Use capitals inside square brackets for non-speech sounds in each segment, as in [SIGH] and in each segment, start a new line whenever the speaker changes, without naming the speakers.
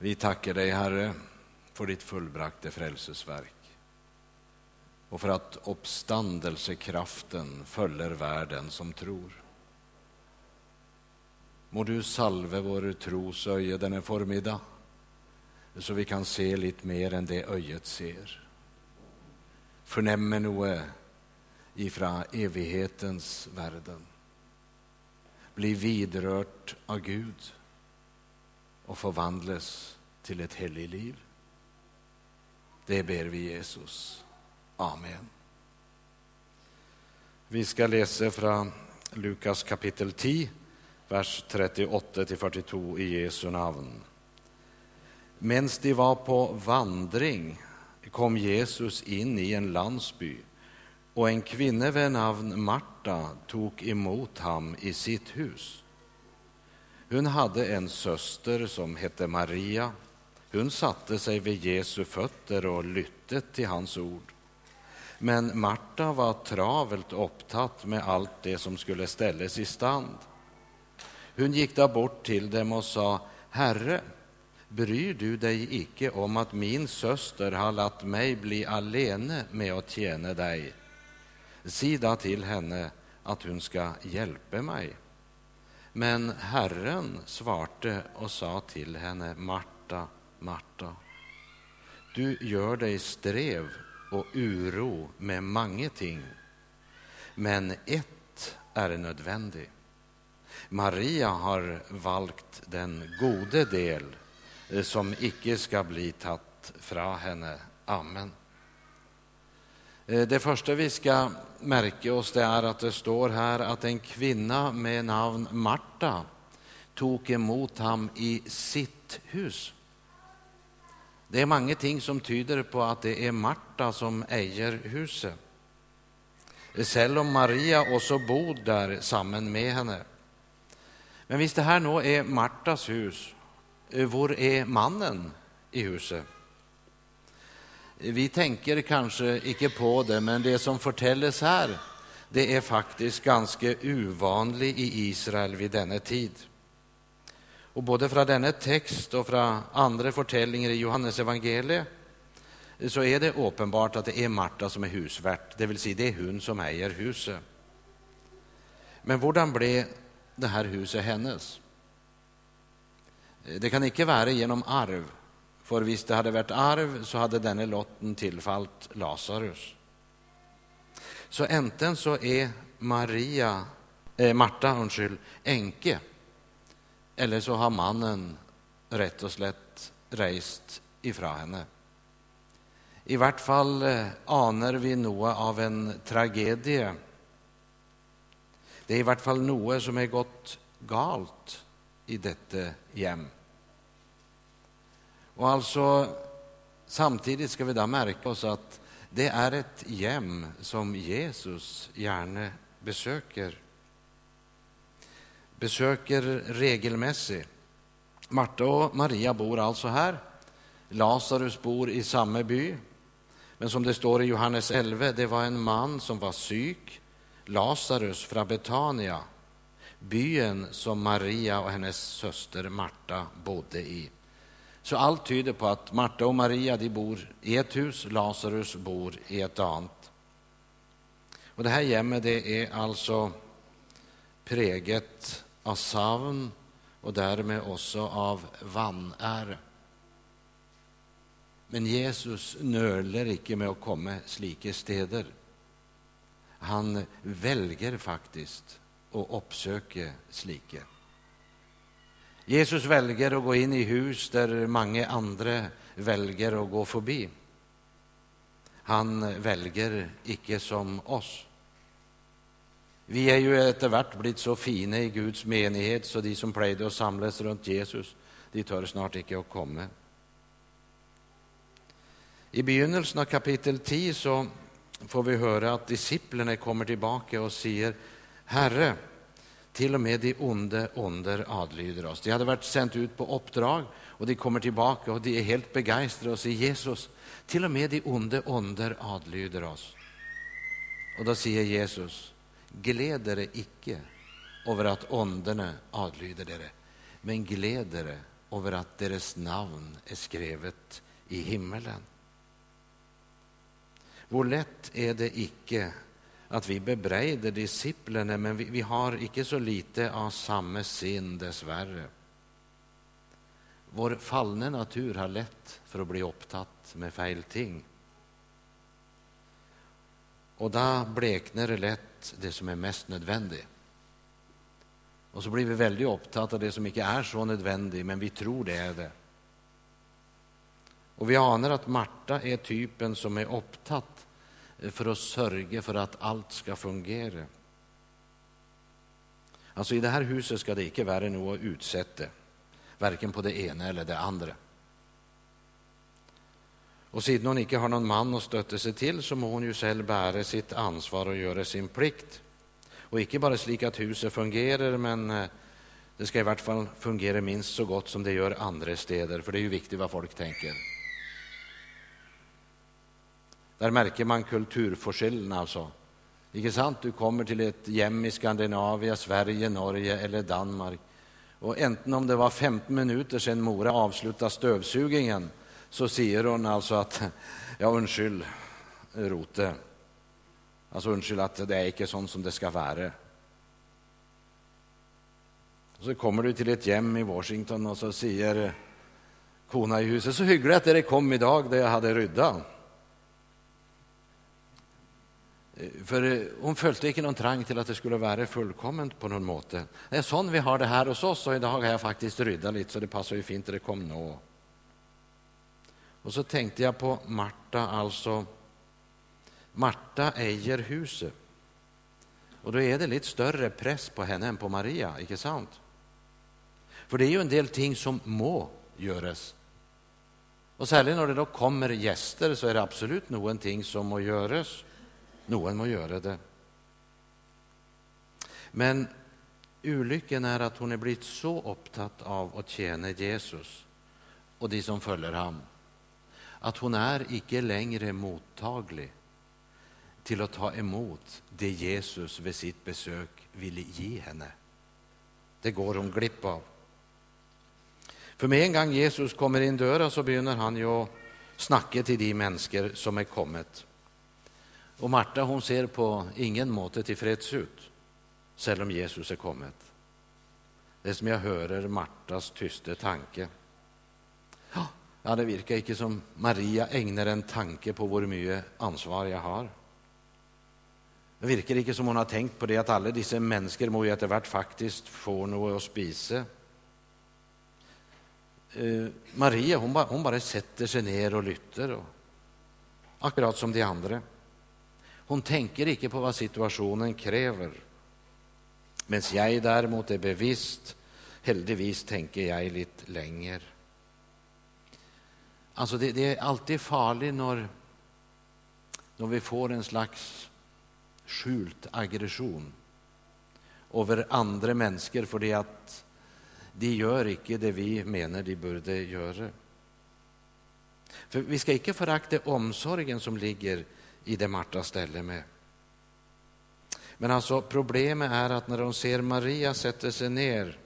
Vi tackar dig, Herre, för ditt fullbrakte frälsesverk och för att uppståndelsekraften följer världen som tror. Må du salve vår tros öje denna förmiddag så vi kan se lite mer än det öjet ser. Förnämmer noe ifrån evighetens världen. Bli vidrört av Gud och förvandlas till ett heligt liv. Det ber vi Jesus. Amen. Vi ska läsa från Lukas kapitel 10, vers 38 till 42 i Jesu namn. Medan de var på vandring kom Jesus in i en landsby och en kvinna vid namn Marta tog emot ham i sitt hus. Hon hade en syster som hette Maria. Hon satte sig vid Jesu fötter och lytte till hans ord. Men Marta var travelt upptatt med allt det som skulle ställas i stand. Hon gick där bort till dem och sa, Herre, bryr du dig icke om att min syster har latt mig bli alene med att tjäna dig? Sida till henne att hon ska hjälpa mig. Men Herren svarte och sa till henne, Marta, Marta, du gör dig strev och uro med många ting, men ett är nödvändigt. Maria har valt den gode del som icke ska bli tatt fra henne. Amen. Eh, det första vi ska märka oss det är att det står här att en kvinna med namn Marta tog emot ham i sitt hus. Det är många ting som tyder på att det är Marta som äger huset. Selv om Maria också bor där samman med henne. Men visst det här nu är Martas hus, eh, var är mannen i huset? Vi tänker kanske inte på det, men det som förtälles här det är faktiskt ganska ovanligt i Israel vid denna tid. Och både från denna text och från andra förtällningar i Johannes evangeliet så är det uppenbart att det är Marta som är husvärt, det vill säga det är hon som äger huset. Men hur blev det här huset hennes? Det kan inte vara genom arv, för visst det hade varit arv så hade denne lotten tillfallt Lazarus. Så äntligen så är Maria, eh, Marta undskyld, änke eller så har mannen rätt och slätt rejst ifrån henne. I vart fall eh, anar vi något av en tragedie. Det är i vart fall något som är gått galt i detta hem. Och alltså, samtidigt ska vi då märka oss att det är ett hem som Jesus gärna besöker besöker regelmässigt. Marta och Maria bor alltså här. Lazarus bor i samma by. Men som det står i Johannes 11, det var en man som var syk, Lazarus från Betania, byn som Maria och hennes syster Marta bodde i. Så allt tyder på att Marta och Maria de bor i ett hus, Lazarus bor i ett annat. Och det här hemmet det är alltså präget av savn och därmed också av vanäre. Men Jesus nöler icke med att komma slike steder. Han väljer faktiskt att uppsöka slike. Jesus väljer att gå in i hus där många andra väljer att gå förbi. Han väljer icke som oss. Vi är ju efterhvert blivit så fina i Guds menighet, så de som plöjde att samlas runt Jesus, de tör snart icke att komma. I begynnelsen av kapitel 10 så får vi höra att disciplerna kommer tillbaka och säger Herre, till och med de onde onder adlyder oss. De hade varit sänt ut på uppdrag och de kommer tillbaka och de är helt begeistrade och säger Jesus, till och med de onde onder adlyder oss. Och då säger Jesus, gled dere icke over at åndene adlyder dere, men gled dere över att deras namn är skrivet i himmelen. Hvor lätt är det icke att vi bebreider disiplene, men vi, vi har inte så lite av samma sinn, dessvärre. Vår fallna natur har lätt för att bli upptatt med fel ting. Och då bleknar det lätt det som är mest nödvändigt. Och så blir vi väldigt upptagna av det som inte är så nödvändigt, men vi tror det är det. Och vi anar att Marta är typen som är upptatt för att sörja för att allt ska fungera. Alltså I det här huset ska det inte vara något utsätta, varken på det ena eller det andra. Och sedan hon inte har någon man att stötta sig till så må hon ju själv bära sitt ansvar och göra sin plikt. Och inte bara slik att huset fungerar, men eh, det ska i vart fall fungera minst så gott som det gör andra städer, för det är ju viktigt vad folk tänker. Där märker man kulturforskjellen alltså. Inte sant? Du kommer till ett hem i Skandinavien, Sverige, Norge eller Danmark. Och enten om det var 15 minuter sedan Mora avslutade stövsugningen så säger hon alltså att [LAUGHS] ja, undskyld, Rote. Alltså undskyld att det är inte sånt som det ska vara. Så kommer du till ett hem i Washington och så säger kona i huset så hyggligt att det kom idag där jag hade ryddat. Eh, för eh, hon följde inte någon trang till att det skulle vara fullkomment på någon måte. Det är sån vi har det här hos oss och idag har jag faktiskt ryddat lite så det passar ju fint att det kom nå. Och så tänkte jag på Marta, alltså. Marta äger huset. Och då är det lite större press på henne än på Maria, inte sant? För det är ju en del ting som må göras. Och särskilt när det då kommer gäster så är det absolut någonting som må göras. Någon må göra det. Men olyckan är att hon er blivit så opptatt av att tjäna Jesus och de som följer honom att hon er icke längre mottaglig till att ta emot det Jesus vid sitt besök ville ge henne. Det går hon glipp av. For med en gång Jesus kommer in døra, så börjar han ju snacka till de mennesker som er kommit. Och Marta hon ser på ingen måte tillfreds ut, även om Jesus är kommit. Det är som jag hör Martas tysta tanke. Ja, det verkar inte som Maria ägnar en tanke på hur mycket ansvar jag har. Det verkar inte som hon har tänkt på det att alla dessa människor må ju etter hvert faktiskt få något att spise. Uh, Maria hon bara, hon bara sätter sig ner och lytter, och, akkurat som de andra. Hon tänker inte på vad situationen kräver. Medan jag däremot är bevisst, heldigvis tänker jag lite längre. Alltså det, det, är alltid farligt när, när vi får en slags skjult aggression över andra människor för det att de gör icke det vi menar de borde göra. För vi ska icke förakta omsorgen som ligger i det Marta ställer med. Men alltså problemet är att när de ser Maria sätta sig ner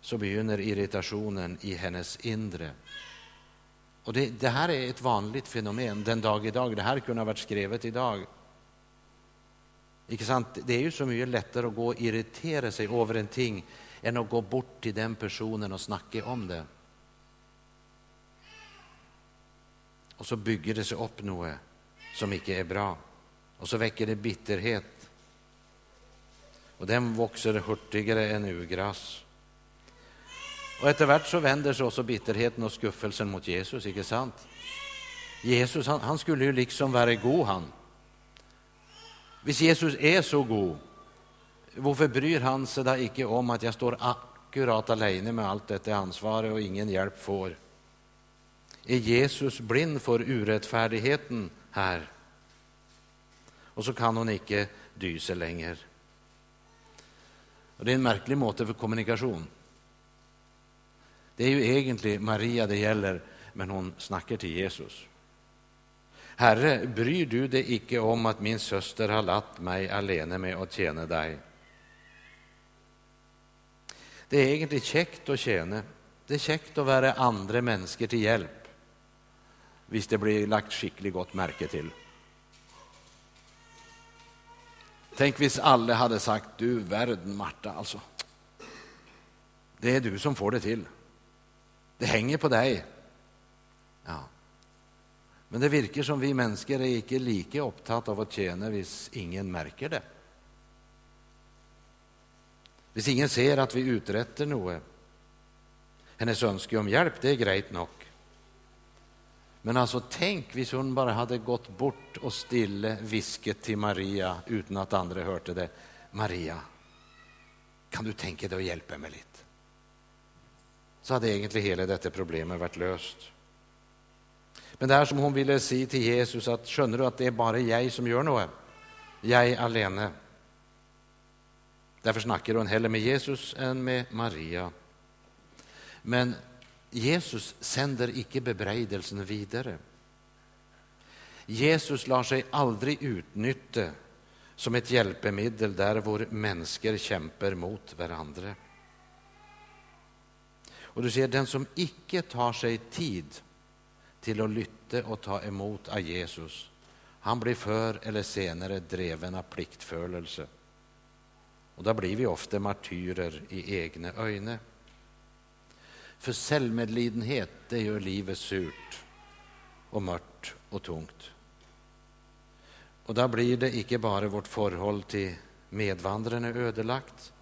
så begynner irritationen i hennes inre. Och det, det, här är ett vanligt fenomen den dag idag. Det här kunde ha varit skrivet idag. Inte sant? Det är ju så mycket lättare att gå och irritera sig över en ting än att gå bort till den personen och snacka om det. Och så bygger det sig upp något som icke är bra. Och så väcker det bitterhet. Och den växer hurtigare än ugras. Och efterhvert så vänder sig också bitterheten och skuffelsen mot Jesus, icke sant? Jesus han, han skulle ju liksom vara god han. Hvis Jesus är så god, varför bryr han sig då icke om att jag står akkurat alene med allt detta ansvar och ingen hjälp får? Är Jesus blind för urättfärdigheten här? Och så kan hon icke dysa längre. Och det är en märklig måte för kommunikation. Det är ju egentligen Maria det gäller, men hon snackar till Jesus. Herre, bryr du dig icke om att min syster har latt mig alene med att tjäna dig? Det är egentligen käckt att tjäna. Det är käckt att vara andra människor till hjälp, visst det blir lagt skickligt gott märke till. Tänk visst alla hade sagt, du världen Marta, alltså. Det är du som får det till. Det hänger på dig. Ja. Men det verkar som vi människor är inte lika upptagna av att tjäna hvis ingen märker det. Hvis ingen ser att vi uträttar något. Hennes önskan om hjälp, det är grejt nog. Men alltså tänk hvis hon bara hade gått bort och stille visket till Maria utan att andra hörde det. Maria, kan du tänka dig att hjälpa mig lite? Så hade egentligen hela detta problemet varit löst. Men det här som hon ville säga till Jesus att skönner du att det är bara jag som gör något? Jag alene. Därför snackar hon hellre med Jesus än med Maria. Men Jesus sänder icke bebreidelsen vidare. Jesus lar sig aldrig utnyttja som ett hjälpemedel där vår människor kämpar mot varandra. Och du ser, den som icke tar sig tid till att lytte och ta emot av Jesus, han blir förr eller senare dreven av pliktfölelse. Och då blir vi ofta martyrer i egna ögon. För självmedlidenhet, det gör livet surt och mörkt och tungt. Och då blir det icke bara vårt förhåll till medvandrarna ödelagt,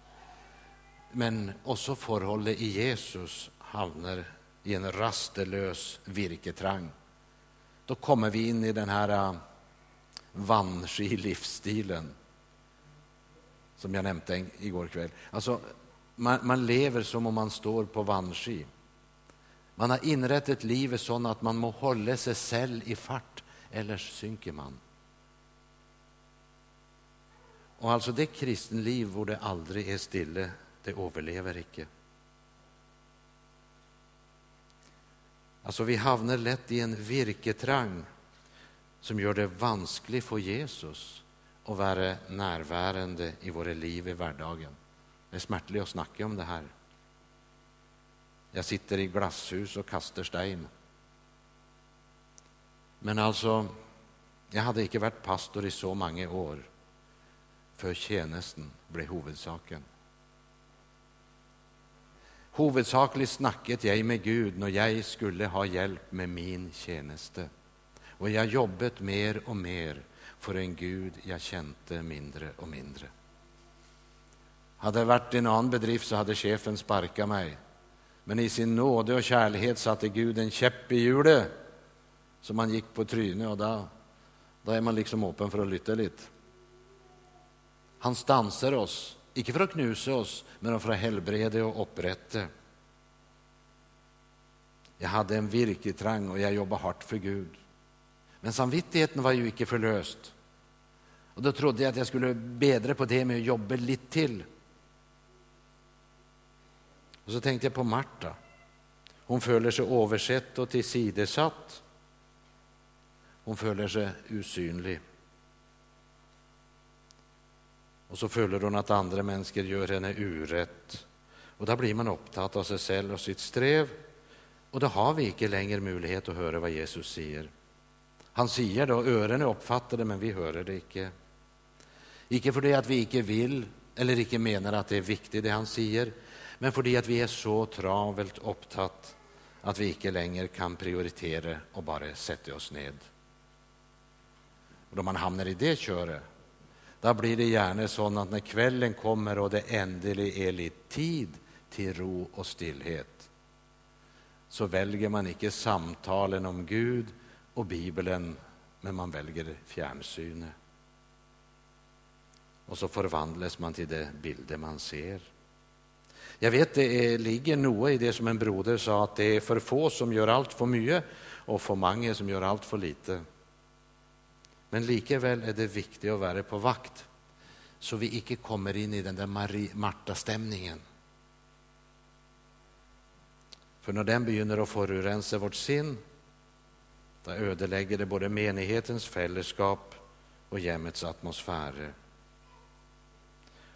men också förhållet i Jesus hamnar i en rastlös virketrang. Då kommer vi in i den här äh, livsstilen som jag nämnde igår kväll. Alltså, man, man, lever som om man står på vanski. Man har inrättat livet så att man må hålla sig själv i fart, eller synker man. Och alltså det kristenliv hvor det aldrig är stille, det överlever icke. Alltså vi hamnar lätt i en virketrang som gör det vanskligt för Jesus att vara närvarande i våra liv i vardagen. Det är smärtligt att snacka om det här. Jag sitter i glasshus och kastar sten. Men alltså, jag hade inte varit pastor i så många år för tjänsten blev huvudsaken. Huvudsakligt snacket jag med Gud när jag skulle ha hjälp med min tjänste. Och jag jobbat mer och mer för en Gud jag kände mindre och mindre. Hade det varit en annan bedrift så hade chefen sparkat mig. Men i sin nåde och kärlek satte Gud en käpp i hjulet så man gick på trynet och då, då är man liksom öppen för att lytta lite. Han stansar oss inte för att knusa oss, men för att helbreda och upprätta. Jag hade en virketrang och jag jobbade hårt för Gud. Men samvittigheten var ju icke förlöst. Och då trodde jag att jag skulle bedra på det med att jobba lite till. Och så tänkte jag på Marta. Hon följer sig översett och tillsidesatt. Hon följer sig usynlig. Och så följer hon att andra människor gör henne urätt. Och då blir man upptatt av sig själv och sitt sträv. Och då har vi inte längre möjlighet att höra vad Jesus säger. Han säger då, öronen uppfattar det, men vi hör det inte. Icke för det att vi inte vill eller icke menar att det är viktigt det han säger, men för att vi är så travelt upptatt att vi inte längre kan prioritera och bara sätta oss ned. Och då man hamnar i det köret, då blir det gärna så att när kvällen kommer och det äntligen är lite tid till ro och stillhet så väljer man inte samtalen om Gud och Bibeln, men man väljer fjärrsyne. Och så förvandlas man till det bilder man ser. Jag vet det är, ligger något i det som en broder sa, att det är för få som gör allt för mycket och för många som gör allt för lite. Men likväl är det viktigt att vara på vakt så vi icke kommer in i den där Marta-stämningen. För när den begynner att förorensa vårt sinn då ödelägger det både menighetens fällskap och hemmets atmosfär.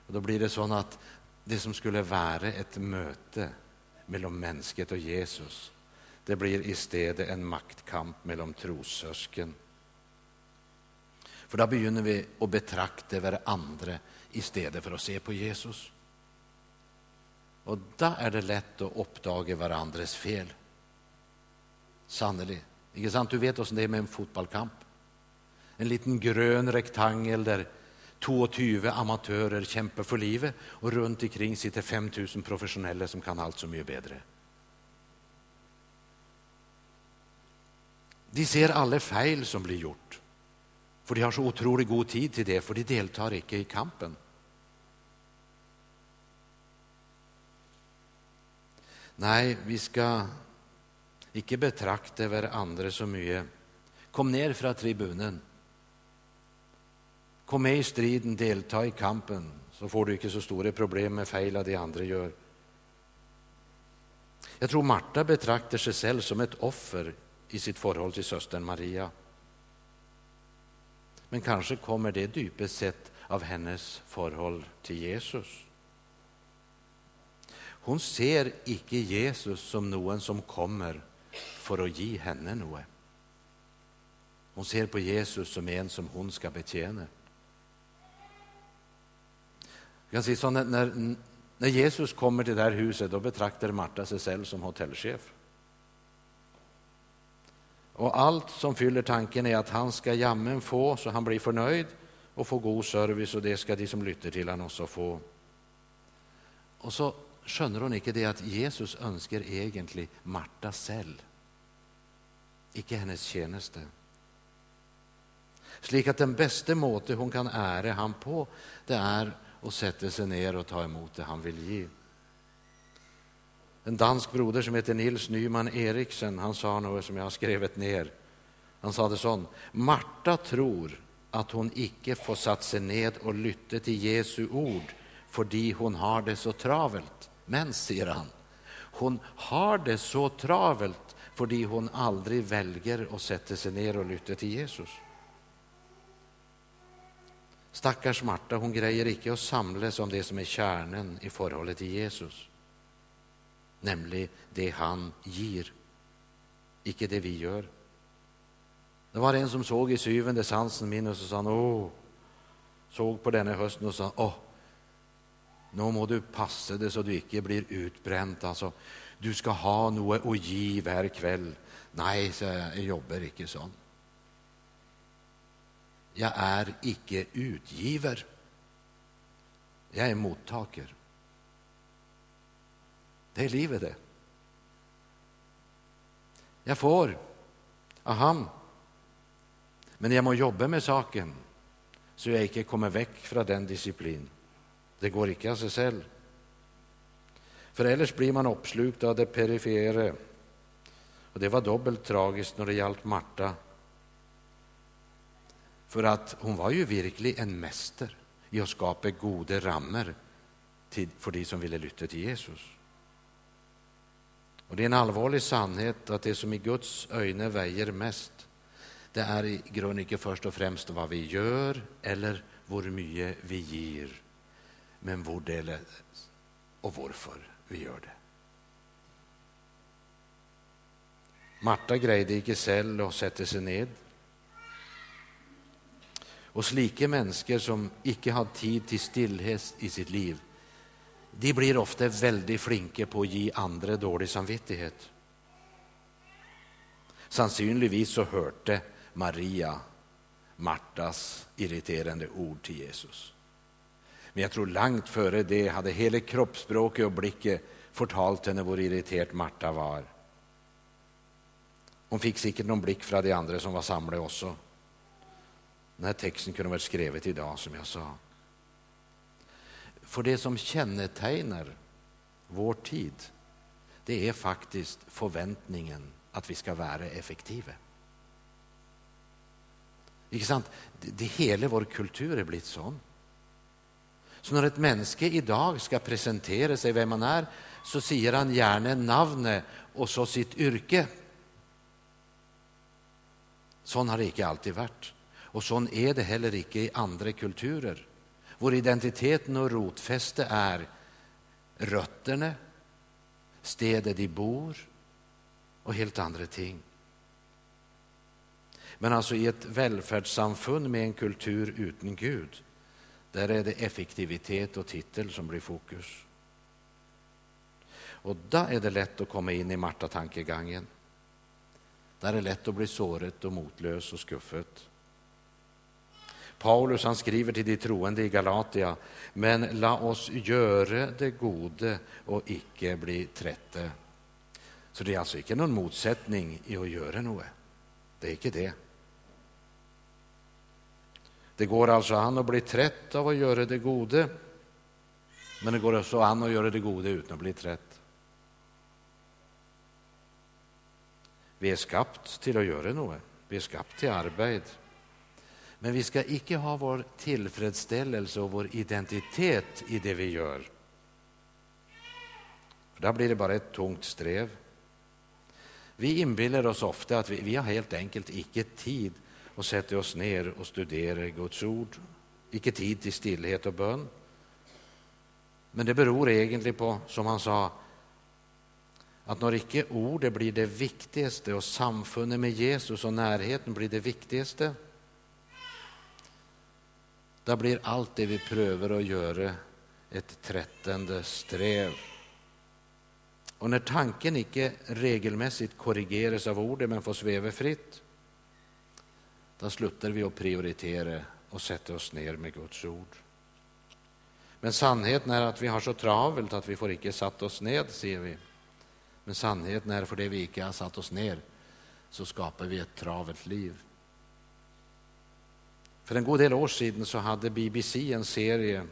Och då blir det så att det som skulle vara ett möte mellan mennesket och Jesus. Det blir i en maktkamp mellan trossösken. För då börjar vi att betrakta varandra i för att se på Jesus. Och då är det lätt att uppdaga varandras fel. Sannolikt. Inte sant? Du vet oss det är med en fotbollskamp, En liten grön rektangel där 22 amatører kjemper for livet, og rundt omkring sitter 5000 profesjonelle som kan alt så mye bedre. De ser alle feil som blir gjort, for de har så utrolig god tid til det, for de deltar ikke i kampen. Nei, vi skal ikke betrakte hverandre så mye. Kom ned fra tribunen. Kom med i striden, delta i kampen, så får du inte så stora problem med feil de andra gör. Jag tror Marta betraktar sig själv som ett offer i sitt förhållande till systern Maria. Men kanske kommer det dypest sett av hennes förhållande till Jesus. Hon ser icke Jesus som någon som kommer för att ge henne något. Hon ser på Jesus som en som hon ska betjäna. Kan säga så när, när, när Jesus kommer till det här huset, då betraktar Marta sig själv som hotellchef. Och allt som fyller tanken, är att han ska jammen få, så han blir förnöjd och få god service, och det ska de som lytter till honom också få. Och så skönner hon inte det att Jesus önskar egentligen Marta själv, icke hennes tjänste. Slik att den bästa måte hon kan ära han på, det är och sätter sig ner och tar emot det han vill ge. En dansk broder som heter Nils Nyman Eriksen, han sa något som jag har skrivit ner. Han sa det sånn Marta tror att hon icke får satt sig ned och lytte till Jesu ord fördi hon har det så travelt. Men, säger han, hon har det så travelt fördi hon aldrig väljer att sätta sig ner och lytte till Jesus. Stackars Marta, hon grejer icke att samlas om det som är kärnan i forholdet till Jesus, nämligen det han ger, icke det vi gör. Det var en som såg i syvende sansen min, och så sa han åh, såg på denna hösten och sa åh, nu må du passa dig så du icke blir utbränd, alltså, du ska ha något att ge varje kväll. Nej, så jag jobbar icke sånn. Jag är icke utgiver. jag är mottaker. Det är livet, det. Jag får av han. men jag må jobba med saken så jag inte kommer väck från den disciplin. Det går inte av sig själv. För ellers blir man uppslukad av det perifere. Och det var dubbelt tragiskt när det gällde Marta för att hon var ju virkelig en mester i å skape gode rammer for de som ville lytte til Jesus. Och Det är en allvarlig sannhet att det som i Guds ögon väger mest, det är i grunden inte först och främst vad vi gör eller hur mycket vi ger, men vår del och varför vi gör det. Marta grejde ikke selv och satte sig ned og slike mennesker som ikke har tid til stillhet i sitt liv, de blir ofte veldig flinke på å gi andre dårlig samvittighet. Sannsynligvis så hørte Maria Martas irriterende ord til Jesus. Men jeg tror langt før det hadde hele kroppsspråket og blikket fortalt henne hvor irritert Marta var. Hon fikk sikkert noen blikk fra de andre som var samlet også. Den här texten kunde varit skrivet idag, som jag sa. För det som kännetecknar vår tid, det är faktiskt förväntningen att vi ska vara effektiva. Ikke sant? Det, hela vår kultur är blivit sånn. Så när ett människa idag ska presentera sig, vem han är, så säger han gärna namnet och så sitt yrke. Sånn har det inte alltid varit. Och sånn er det heller ikke i andre kulturer, hvor identiteten og rotfestet er røttene, stedet de bor och helt andra ting. Men alltså i ett välfärdssamfund med en kultur utan Gud, där är det effektivitet och titel som blir fokus. Och då är det lätt att komma in i Marta-tankegången. Där är det lätt att bli såret och motlös och skuffet. Paulus han skriver till de troende i Galatia, men la oss göra det gode och icke bli trette. Så det är alltså inte någon motsättning i att göra något. Det är inte det. Det går alltså an att bli trött av att göra det gode, men det går också an att göra det gode utan att bli trött. Vi är skapt till att göra något. Vi är skapt till arbete. Men vi ska icke ha vår tillfredsställelse och vår identitet i det vi gör. För då blir det bara ett tungt strev. Vi inbillar oss ofta att vi, vi har helt enkelt icke tid att sätta oss ner och studera Guds ord, icke tid till stillhet och bön. Men det beror egentligen på, som han sa, att när icke ordet blir det viktigaste och samfundet med Jesus och närheten blir det viktigaste, då blir allt det vi prövar att göra ett trättande sträv. Och när tanken icke regelmässigt korrigeras av ordet men får sväva fritt, då slutar vi att prioritera och sätta oss ner med Guds ord. Men sannheten är att vi har så travelt att vi får icke satt oss ned, ser vi. Men sannheten är för det vi icke har satt oss ner så skapar vi ett travelt liv. För en god del år sedan så hade BBC en serie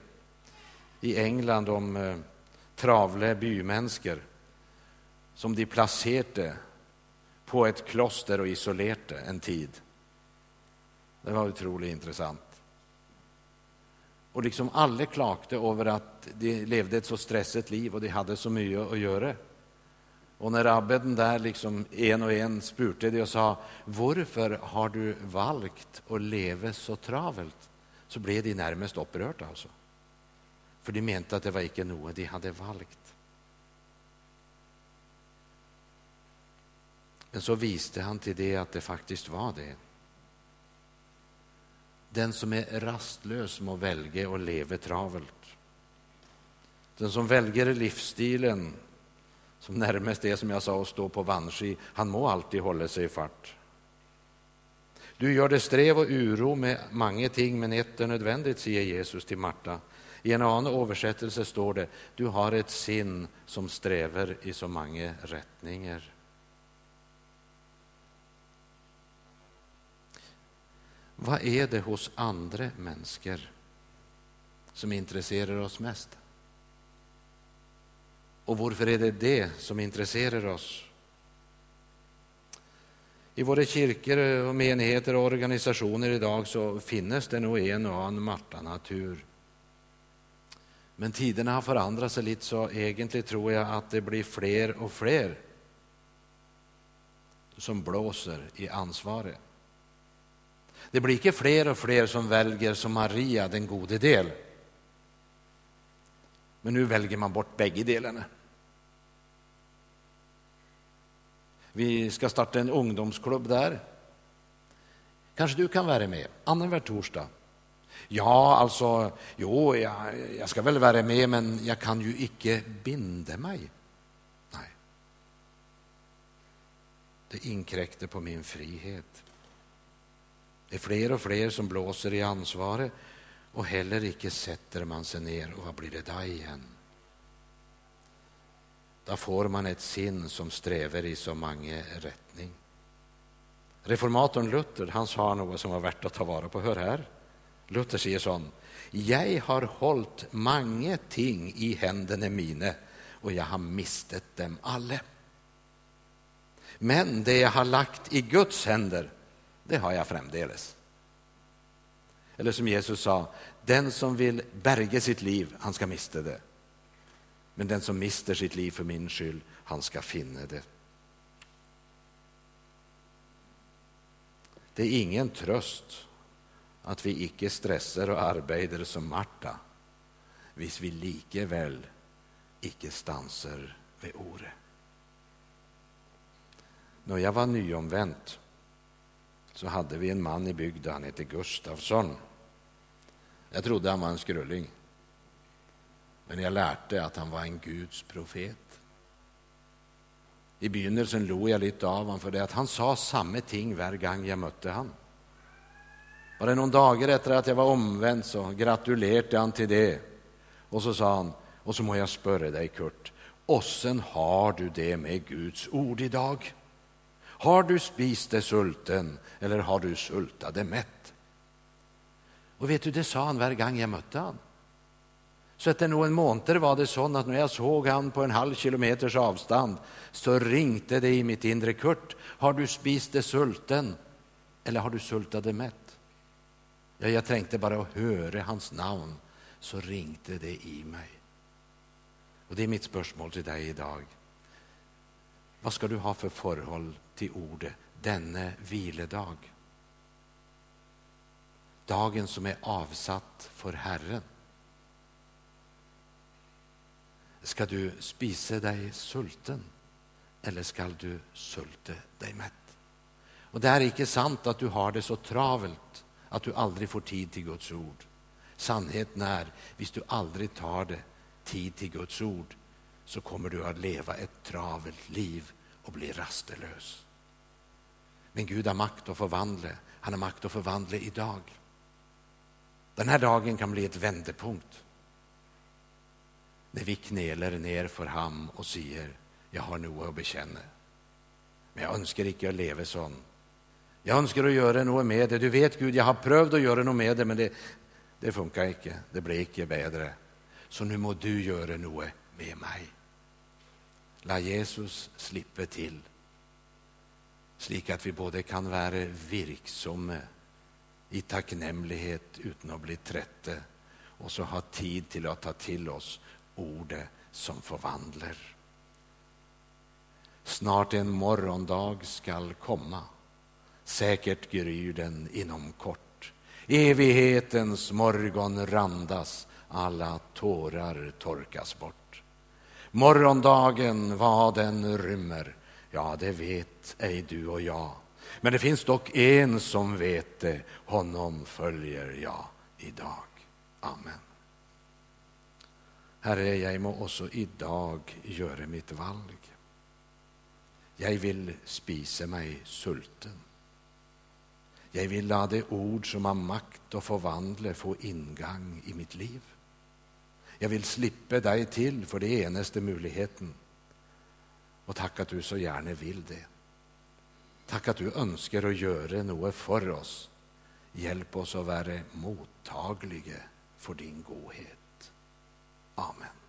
i England om eh, travle bymänniskor som de placerade på ett kloster och isolerade en tid. Det var otroligt intressant. Och liksom alla klagade över att de levde ett så stressigt liv och de hade så mycket att göra. Och när abbeden där liksom en och en spurte det och sa varför har du valt att leva så travelt? Så blev de närmast upprörda alltså. För de menade att det var inte något de hade valt. Men så visste han till det att det faktiskt var det. Den som är rastlös må välja och leva travelt. Den som väljer livsstilen som närmast är som jag sa att stå på vanski. han må alltid hålla sig i fart. Du gör det strev och uro med många ting, men ett är nödvändigt, säger Jesus till Marta. I en annan översättelse står det, du har ett sinn som strävar i så många rättningar. Vad är det hos andra människor som intresserar oss mest? Och varför är det det som intresserar oss? I våra kyrkor, och menigheter och organisationer idag så finns det nog en och annan Marta-natur. Men tiderna har förändrat sig lite så egentligen tror jag att det blir fler och fler som blåser i ansvaret. Det blir inte fler och fler som väljer som Maria, den gode del. Men nu väljer man bort bägge delarna. Vi ska starta en ungdomsklubb där. Kanske du kan vara med annanvär torsdag? Ja, alltså, jo, jag, jag, ska väl vara med, men jag kan ju icke binda mig. Nej. Det inkräktar på min frihet. Det är fler och fler som blåser i ansvaret och heller icke sätter man sig ner och vad blir det där igen? Då får man ett sinn som strävar i så många rättning. Reformatorn Luther han sa något som var värt att ta vara på. Hör här. Luther säger sån. Jag har hållit många ting i händerna mina och jag har mistet dem alla. Men det jag har lagt i Guds händer, det har jag framdeles. Eller som Jesus sa, den som vill berga sitt liv, han ska mista det. Men den som mister sitt liv för min skull, han ska finna det. Det är ingen tröst att vi icke stressar och arbetar som Marta, hvis vi likevel icke stanser vid ordet. När jag var nyomvänt så hade vi en man i bygden, han hette Gustavsson. Jag trodde han var en skrulling. Men jag lärde att han var en Guds profet. I begynnelsen log jag lite av honom för det att han sa samma ting varje gång jag mötte han. Bara någon dagar efter att jag var omvänd så gratulerade han till det. Och så sa han, och så må jag spöra dig Kurt, åssen har du det med Guds ord idag? Har du spist det sulten eller har du sultat det mätt? Och vet du, det sa han varje gång jag mötte honom. Så efter någon månad var det så att när jag såg han på en halv kilometers avstånd så ringte det i mitt inre Kurt, har du spist det sulten eller har du sultat det mätt? Ja, jag tänkte bara att höra hans namn så ringte det i mig. Och det är mitt spörsmål till dig idag. Vad ska du ha för förhåll till ordet denne viledag? Dagen som är avsatt för Herren. Ska du spise dig sulten eller ska du sulte dig mätt? Och det är inte sant att du har det så travelt att du aldrig får tid till Guds ord. Sannheten är, hvis du aldrig tar det tid till Guds ord så kommer du att leva ett travelt liv och bli rastlös. Men Gud har makt att förvandla. Han har makt att förvandla idag. Den här dagen kan bli ett vändpunkt när vi kneler ner för ham och säger jag har nog att bekänna. Men jag önskar inte att leva sån. Jag önskar att göra något med det. Du vet Gud, jag har prövat att göra något med det men det, det funkar inte. Det blir inte bättre. Så nu må du göra något med mig. La Jesus slippa till slik att vi både kan vara virksomme i tacknämlighet utan att bli trötta och så ha tid till att ta till oss ordet som förvandlar. Snart en morgondag skall komma, säkert gryr den inom kort. Evighetens morgon randas, alla tårar torkas bort. Morgondagen, vad den rymmer, ja, det vet ej du och jag. Men det finns dock en som vet det, honom följer jag idag. Amen. Herre, jag må också idag göra mitt valg. Jag vill spisa mig sulten. Jag vill la det ord som har makt att förvandla få ingång i mitt liv. Jag vill slippa dig till för det enaste möjligheten. Och tack att du så gärna vill det. Tack att du önskar att göra något för oss. Hjälp oss att vara mottagliga för din godhet. Amen.